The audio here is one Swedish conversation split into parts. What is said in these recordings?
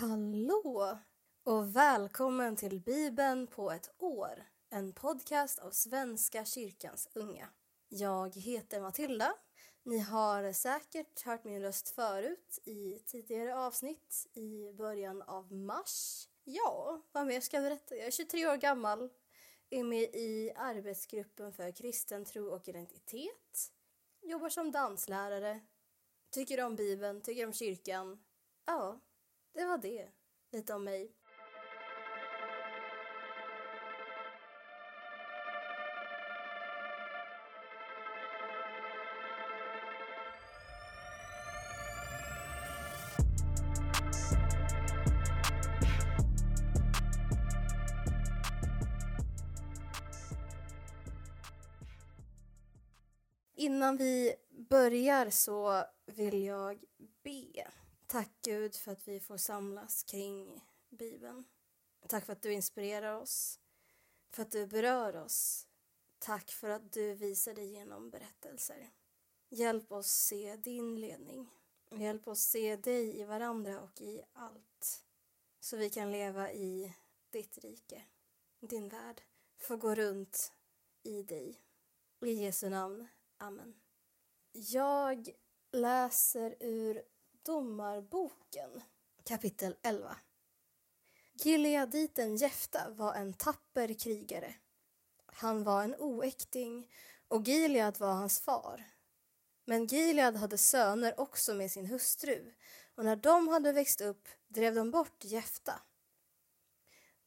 Hallå och välkommen till Bibeln på ett år. En podcast av Svenska kyrkans unga. Jag heter Matilda. Ni har säkert hört min röst förut i tidigare avsnitt i början av mars. Ja, vad mer ska jag berätta? Jag är 23 år gammal, är med i arbetsgruppen för kristen tro och identitet, jobbar som danslärare, tycker om Bibeln, tycker om kyrkan. Ja, det var det. Lite om mig. Innan vi börjar så vill jag be. Tack Gud för att vi får samlas kring Bibeln. Tack för att du inspirerar oss, för att du berör oss. Tack för att du visar dig genom berättelser. Hjälp oss se din ledning. Hjälp oss se dig i varandra och i allt. Så vi kan leva i ditt rike, din värld. Få gå runt i dig. I Jesu namn. Amen. Jag läser ur Domarboken kapitel 11. Gileaditen Jefta var en tapper krigare. Han var en oäkting och Gilead var hans far. Men Gilead hade söner också med sin hustru och när de hade växt upp drev de bort Jefta.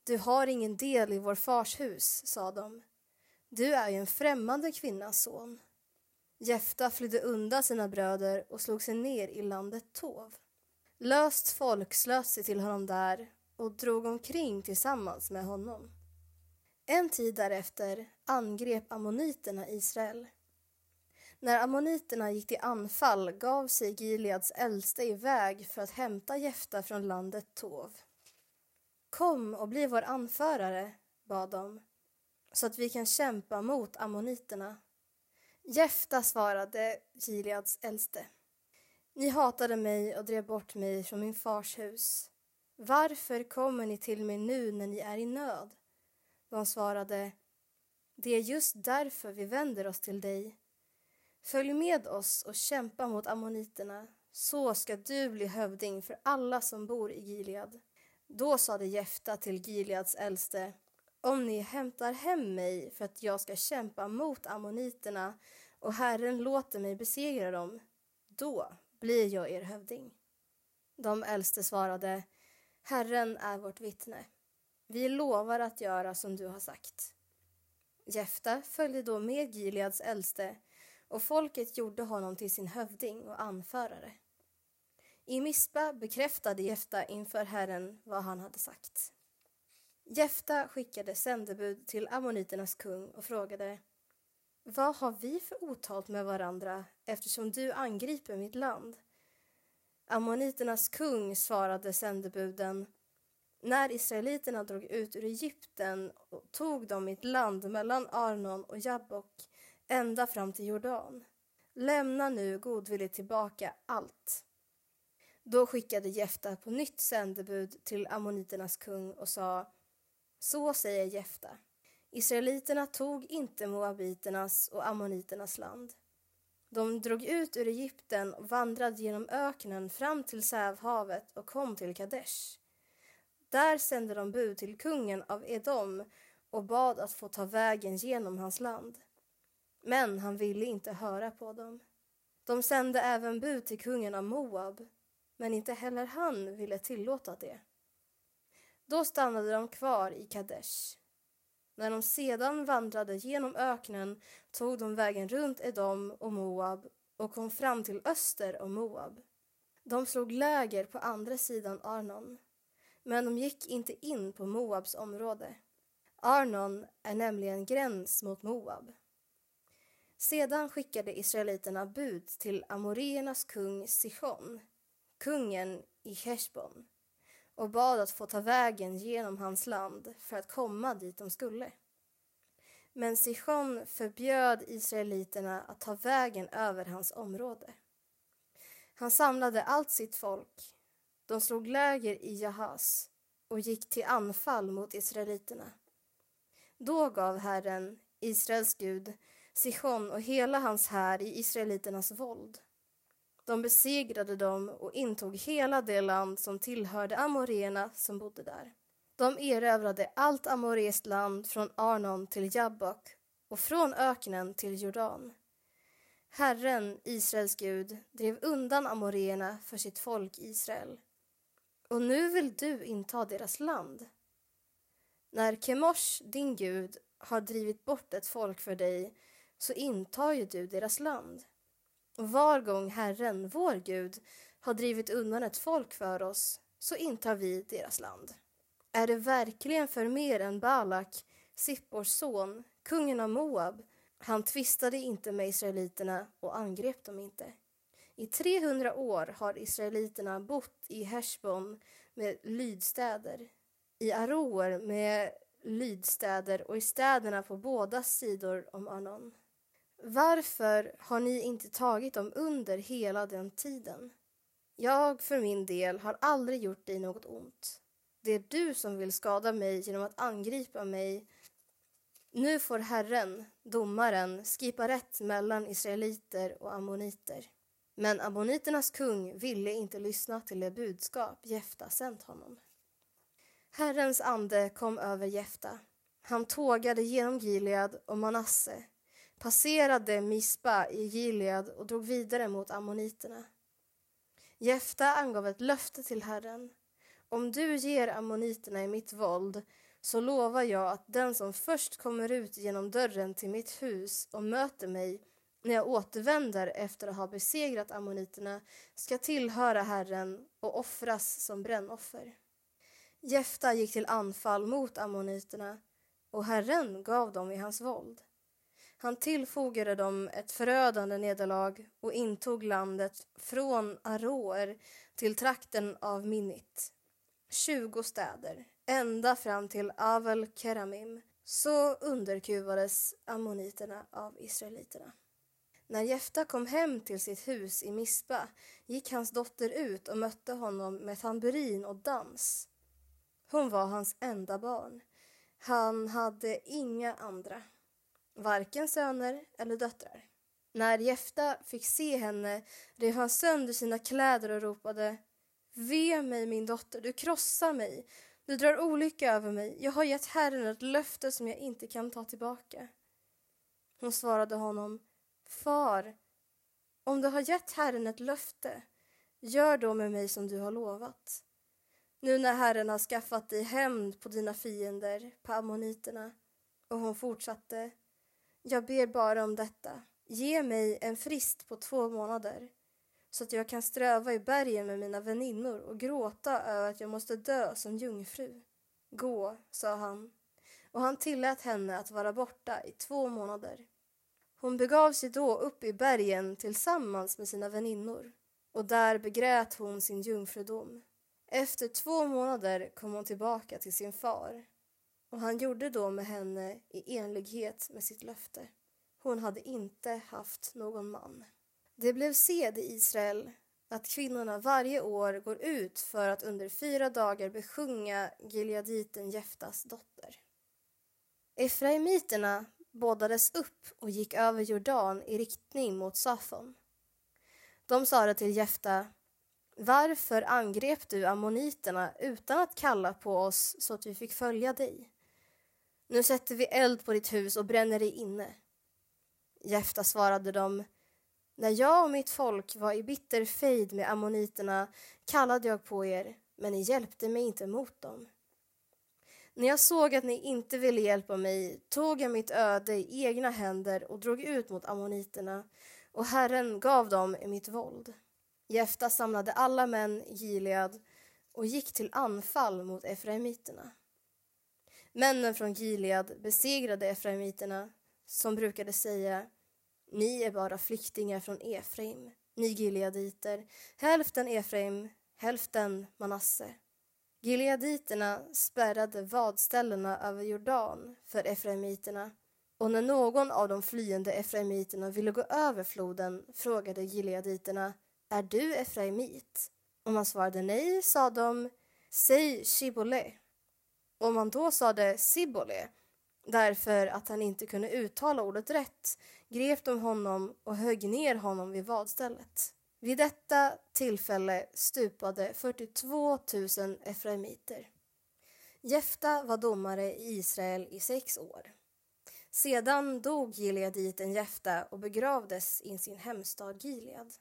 Du har ingen del i vår fars hus, sa de. Du är ju en främmande kvinnas son. Jefta flydde undan sina bröder och slog sig ner i landet Tov. Löst folk slöt sig till honom där och drog omkring tillsammans med honom. En tid därefter angrep ammoniterna Israel. När ammoniterna gick till anfall gav sig Gileads äldste iväg för att hämta Jefta från landet Tov. Kom och bli vår anförare, bad de, så att vi kan kämpa mot ammoniterna. Jefta svarade Gileads äldste. Ni hatade mig och drev bort mig från min fars hus. Varför kommer ni till mig nu när ni är i nöd? De svarade. Det är just därför vi vänder oss till dig. Följ med oss och kämpa mot ammoniterna. Så ska du bli hövding för alla som bor i Gilead. Då sade Jefta till Gileads äldste om ni hämtar hem mig för att jag ska kämpa mot ammoniterna och Herren låter mig besegra dem, då blir jag er hövding. De äldste svarade, Herren är vårt vittne. Vi lovar att göra som du har sagt. Jefta följde då med Gileads äldste och folket gjorde honom till sin hövding och anförare. I Mispa bekräftade Jefta inför Herren vad han hade sagt. Jefta skickade sändebud till ammoniternas kung och frågade Vad har vi för otalt med varandra eftersom du angriper mitt land? Ammoniternas kung svarade sändebuden När israeliterna drog ut ur Egypten och tog de mitt land mellan Arnon och Jabbok ända fram till Jordan. Lämna nu godvilligt tillbaka allt. Då skickade Jefta på nytt sändebud till ammoniternas kung och sa så säger Jefta. Israeliterna tog inte moabiternas och ammoniternas land. De drog ut ur Egypten och vandrade genom öknen fram till Sävhavet och kom till Kadesh. Där sände de bud till kungen av Edom och bad att få ta vägen genom hans land. Men han ville inte höra på dem. De sände även bud till kungen av Moab, men inte heller han ville tillåta det. Då stannade de kvar i Kadesh. När de sedan vandrade genom öknen tog de vägen runt Edom och Moab och kom fram till öster om Moab. De slog läger på andra sidan Arnon, men de gick inte in på Moabs område. Arnon är nämligen gräns mot Moab. Sedan skickade israeliterna bud till amoreernas kung Sichon, kungen i Heshbon och bad att få ta vägen genom hans land för att komma dit de skulle. Men Sichon förbjöd israeliterna att ta vägen över hans område. Han samlade allt sitt folk. De slog läger i Jahas och gick till anfall mot israeliterna. Då gav Herren, Israels Gud, Sichon och hela hans här i israeliternas våld. De besegrade dem och intog hela det land som tillhörde amoréerna som bodde där. De erövrade allt amoreiskt land från Arnon till Jabbok och från öknen till Jordan. Herren, Israels Gud, drev undan amoréerna för sitt folk Israel. Och nu vill du inta deras land. När Kemosh, din Gud, har drivit bort ett folk för dig så intar ju du deras land. Och var gång Herren, vår Gud, har drivit undan ett folk för oss så intar vi deras land. Är det verkligen för mer än Balak, Sippors son, kungen av Moab? Han tvistade inte med israeliterna och angrep dem inte. I 300 år har israeliterna bott i Heshbon med lydstäder, i Aroer med lydstäder och i städerna på båda sidor om Arnon. Varför har ni inte tagit dem under hela den tiden? Jag för min del har aldrig gjort dig något ont. Det är du som vill skada mig genom att angripa mig. Nu får Herren, domaren, skipa rätt mellan israeliter och ammoniter. Men ammoniternas kung ville inte lyssna till det budskap Jefta sänt honom. Herrens ande kom över Jefta. Han tågade genom Gilead och Manasse, passerade Mispa i Gilead och drog vidare mot ammoniterna. Jefta angav ett löfte till Herren. Om du ger ammoniterna i mitt våld så lovar jag att den som först kommer ut genom dörren till mitt hus och möter mig när jag återvänder efter att ha besegrat ammoniterna ska tillhöra Herren och offras som brännoffer. Jefta gick till anfall mot ammoniterna och Herren gav dem i hans våld. Han tillfogade dem ett förödande nederlag och intog landet från Aroer till trakten av Minnit, tjugo städer, ända fram till Avel Keramim. Så underkuvades ammoniterna av israeliterna. När Jefta kom hem till sitt hus i Mispa gick hans dotter ut och mötte honom med tamburin och dans. Hon var hans enda barn. Han hade inga andra, varken söner eller döttrar. När Jefta fick se henne rev han sönder sina kläder och ropade Ve mig, min dotter, du krossar mig. Du drar olycka över mig. Jag har gett Herren ett löfte som jag inte kan ta tillbaka. Hon svarade honom Far, om du har gett Herren ett löfte, gör då med mig som du har lovat. Nu när Herren har skaffat dig hämnd på dina fiender, på ammoniterna. Och hon fortsatte. Jag ber bara om detta. Ge mig en frist på två månader så att jag kan ströva i bergen med mina väninnor och gråta över att jag måste dö som jungfru. Gå, sa han, och han tillät henne att vara borta i två månader. Hon begav sig då upp i bergen tillsammans med sina väninnor och där begrät hon sin jungfrudom. Efter två månader kom hon tillbaka till sin far och han gjorde då med henne i enlighet med sitt löfte. Hon hade inte haft någon man. Det blev sed i Israel att kvinnorna varje år går ut för att under fyra dagar besjunga Gileaditen Jeftas dotter. Efraimiterna bådades upp och gick över Jordan i riktning mot Safon. De sade till Jefta varför angrep du ammoniterna utan att kalla på oss så att vi fick följa dig? Nu sätter vi eld på ditt hus och bränner dig inne. Jefta svarade dem När jag och mitt folk var i bitter fejd med ammoniterna kallade jag på er, men ni hjälpte mig inte mot dem. När jag såg att ni inte ville hjälpa mig tog jag mitt öde i egna händer och drog ut mot ammoniterna och Herren gav dem i mitt våld. Jefta samlade alla män i Gilead och gick till anfall mot efraimiterna. Männen från Gilead besegrade efraimiterna som brukade säga Ni är bara flyktingar från Efraim, ni gileaditer, hälften Efraim, hälften Manasse. Gileaditerna spärrade vadställena över Jordan för efraimiterna och när någon av de flyende efraimiterna ville gå över floden frågade gileaditerna Är du efraimit? Om han svarade nej sa de Säg Shibole. Om han då sade Sibole därför att han inte kunde uttala ordet rätt grep de honom och högg ner honom vid vadstället. Vid detta tillfälle stupade 42 000 efraimiter. Jefta var domare i Israel i sex år. Sedan dog Gileaditen Jefta och begravdes i sin hemstad Gilead.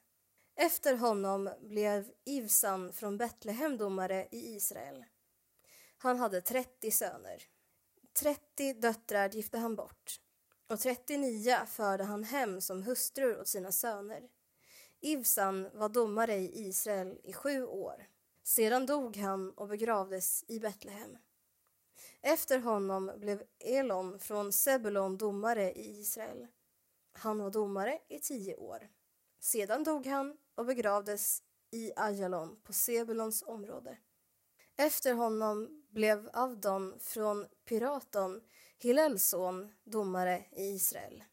Efter honom blev Ivsan från Betlehem domare i Israel. Han hade 30 söner. 30 döttrar gifte han bort och 39 förde han hem som hustrur åt sina söner. Ivsan var domare i Israel i sju år. Sedan dog han och begravdes i Betlehem. Efter honom blev Elon från Sebulon domare i Israel. Han var domare i tio år. Sedan dog han och begravdes i Ajalon på Sebulons område. Efter honom blev Avdon från Piraton, Hillels son, domare i Israel.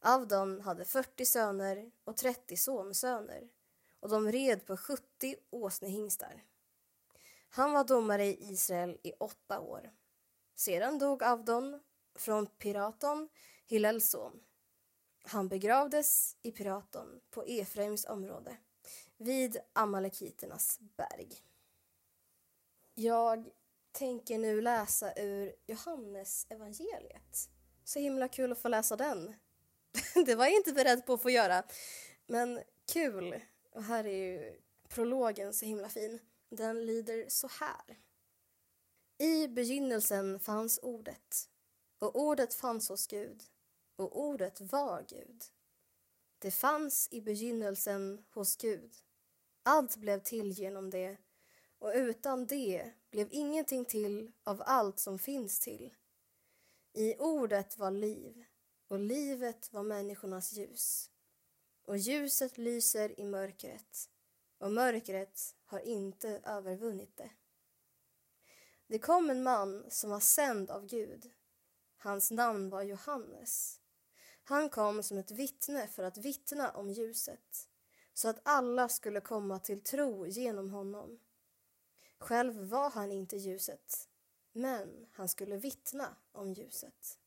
Avdon hade 40 söner och 30 sonsöner och de red på 70 åsnehingstar. Han var domare i Israel i åtta år. Sedan dog Avdon från Piraton, Hillels son. Han begravdes i Piraton på Efraims område vid Amalekiternas berg. Jag tänker nu läsa ur Johannes evangeliet. Så himla kul att få läsa den. Det var jag inte beredd på att få göra. Men kul. Och här är ju prologen så himla fin. Den lyder så här. I begynnelsen fanns ordet och ordet fanns hos Gud och ordet var Gud. Det fanns i begynnelsen hos Gud. Allt blev till genom det och utan det blev ingenting till av allt som finns till. I ordet var liv och livet var människornas ljus. Och ljuset lyser i mörkret och mörkret har inte övervunnit det. Det kom en man som var sänd av Gud. Hans namn var Johannes. Han kom som ett vittne för att vittna om ljuset så att alla skulle komma till tro genom honom. Själv var han inte ljuset, men han skulle vittna om ljuset.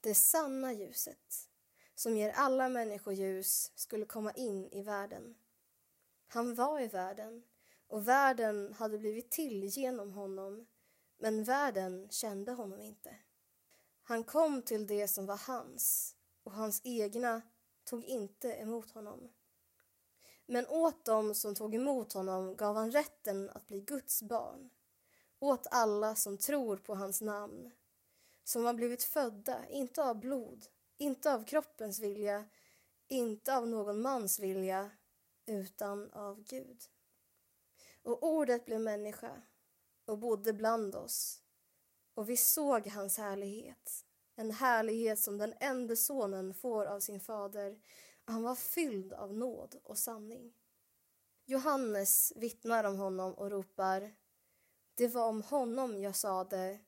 Det sanna ljuset, som ger alla människor ljus, skulle komma in i världen. Han var i världen och världen hade blivit till genom honom, men världen kände honom inte. Han kom till det som var hans och hans egna tog inte emot honom. Men åt dem som tog emot honom gav han rätten att bli Guds barn, åt alla som tror på hans namn, som har blivit födda, inte av blod, inte av kroppens vilja, inte av någon mans vilja, utan av Gud. Och ordet blev människa och bodde bland oss, och vi såg hans härlighet, en härlighet som den enda sonen får av sin fader. Han var fylld av nåd och sanning. Johannes vittnar om honom och ropar Det var om honom jag sade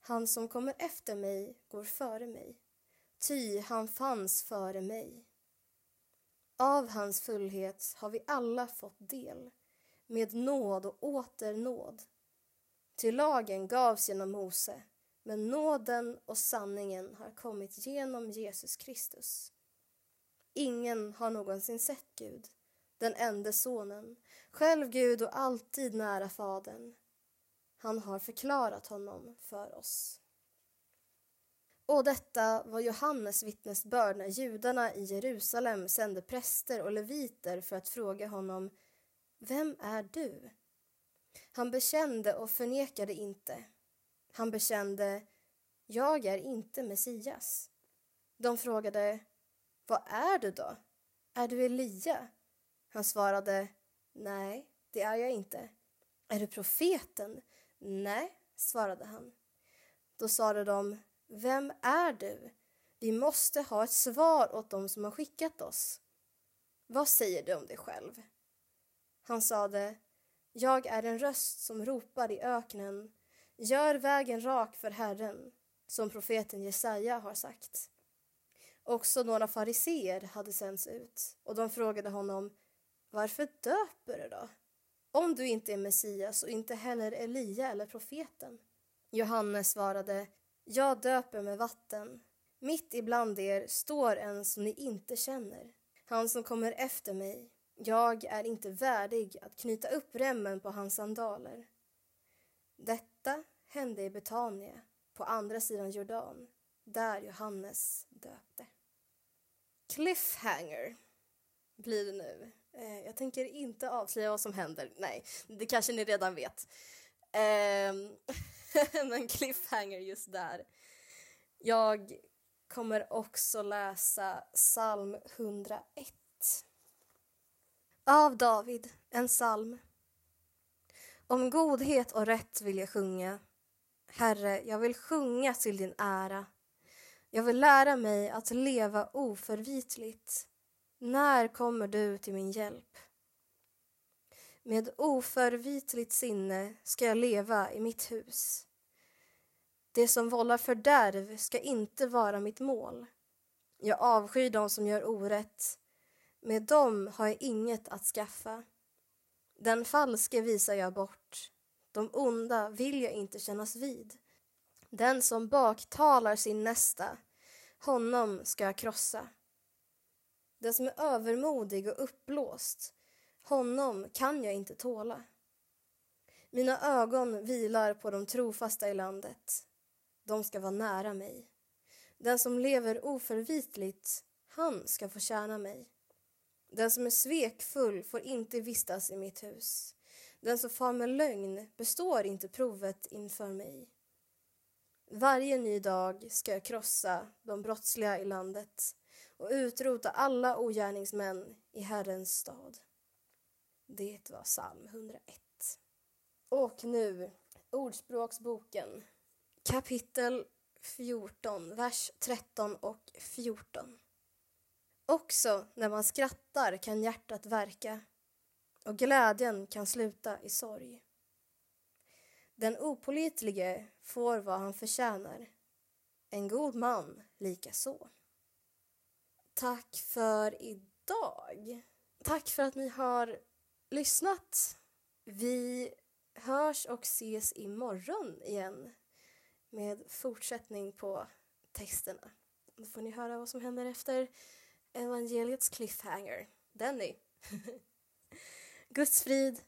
Han som kommer efter mig går före mig ty han fanns före mig. Av hans fullhet har vi alla fått del med nåd och åter nåd. Till lagen gavs genom Mose men nåden och sanningen har kommit genom Jesus Kristus. Ingen har någonsin sett Gud, den enda sonen, själv Gud och alltid nära Fadern. Han har förklarat honom för oss. Och detta var Johannes vittnesbörd när judarna i Jerusalem sände präster och leviter för att fråga honom Vem är du? Han bekände och förnekade inte. Han bekände Jag är inte Messias. De frågade vad är du då? Är du Elia? Han svarade Nej, det är jag inte. Är du profeten? Nej, svarade han. Då sade de Vem är du? Vi måste ha ett svar åt dem som har skickat oss. Vad säger du om dig själv? Han sade Jag är en röst som ropar i öknen Gör vägen rak för Herren, som profeten Jesaja har sagt. Också några fariseer hade sänts ut och de frågade honom Varför döper du då? om du inte är Messias och inte heller Elia eller profeten. Johannes svarade, jag döper med vatten. Mitt ibland er står en som ni inte känner, han som kommer efter mig. Jag är inte värdig att knyta upp remmen på hans sandaler. Detta hände i Betania, på andra sidan Jordan, där Johannes döpte. Cliffhanger blir det nu. Eh, jag tänker inte avslöja vad som händer. Nej, det kanske ni redan vet. Eh, men cliffhanger just där. Jag kommer också läsa psalm 101. Av David, en psalm. Om godhet och rätt vill jag sjunga. Herre, jag vill sjunga till din ära. Jag vill lära mig att leva oförvitligt. När kommer du till min hjälp? Med oförvitligt sinne ska jag leva i mitt hus. Det som vållar fördärv ska inte vara mitt mål. Jag avskyr dem som gör orätt. Med dem har jag inget att skaffa. Den falske visar jag bort. De onda vill jag inte kännas vid. Den som baktalar sin nästa, honom ska jag krossa. Den som är övermodig och uppblåst, honom kan jag inte tåla. Mina ögon vilar på de trofasta i landet. De ska vara nära mig. Den som lever oförvitligt, han ska få tjäna mig. Den som är svekfull får inte vistas i mitt hus. Den som far med lögn består inte provet inför mig. Varje ny dag ska jag krossa de brottsliga i landet och utrota alla ogärningsmän i Herrens stad. Det var psalm 101. Och nu Ordspråksboken kapitel 14, vers 13 och 14. Också när man skrattar kan hjärtat verka och glädjen kan sluta i sorg. Den opolitlige får vad han förtjänar, en god man likaså. Tack för idag. Tack för att ni har lyssnat. Vi hörs och ses imorgon igen med fortsättning på texterna. Då får ni höra vad som händer efter evangeliets cliffhanger. Denny. Guds frid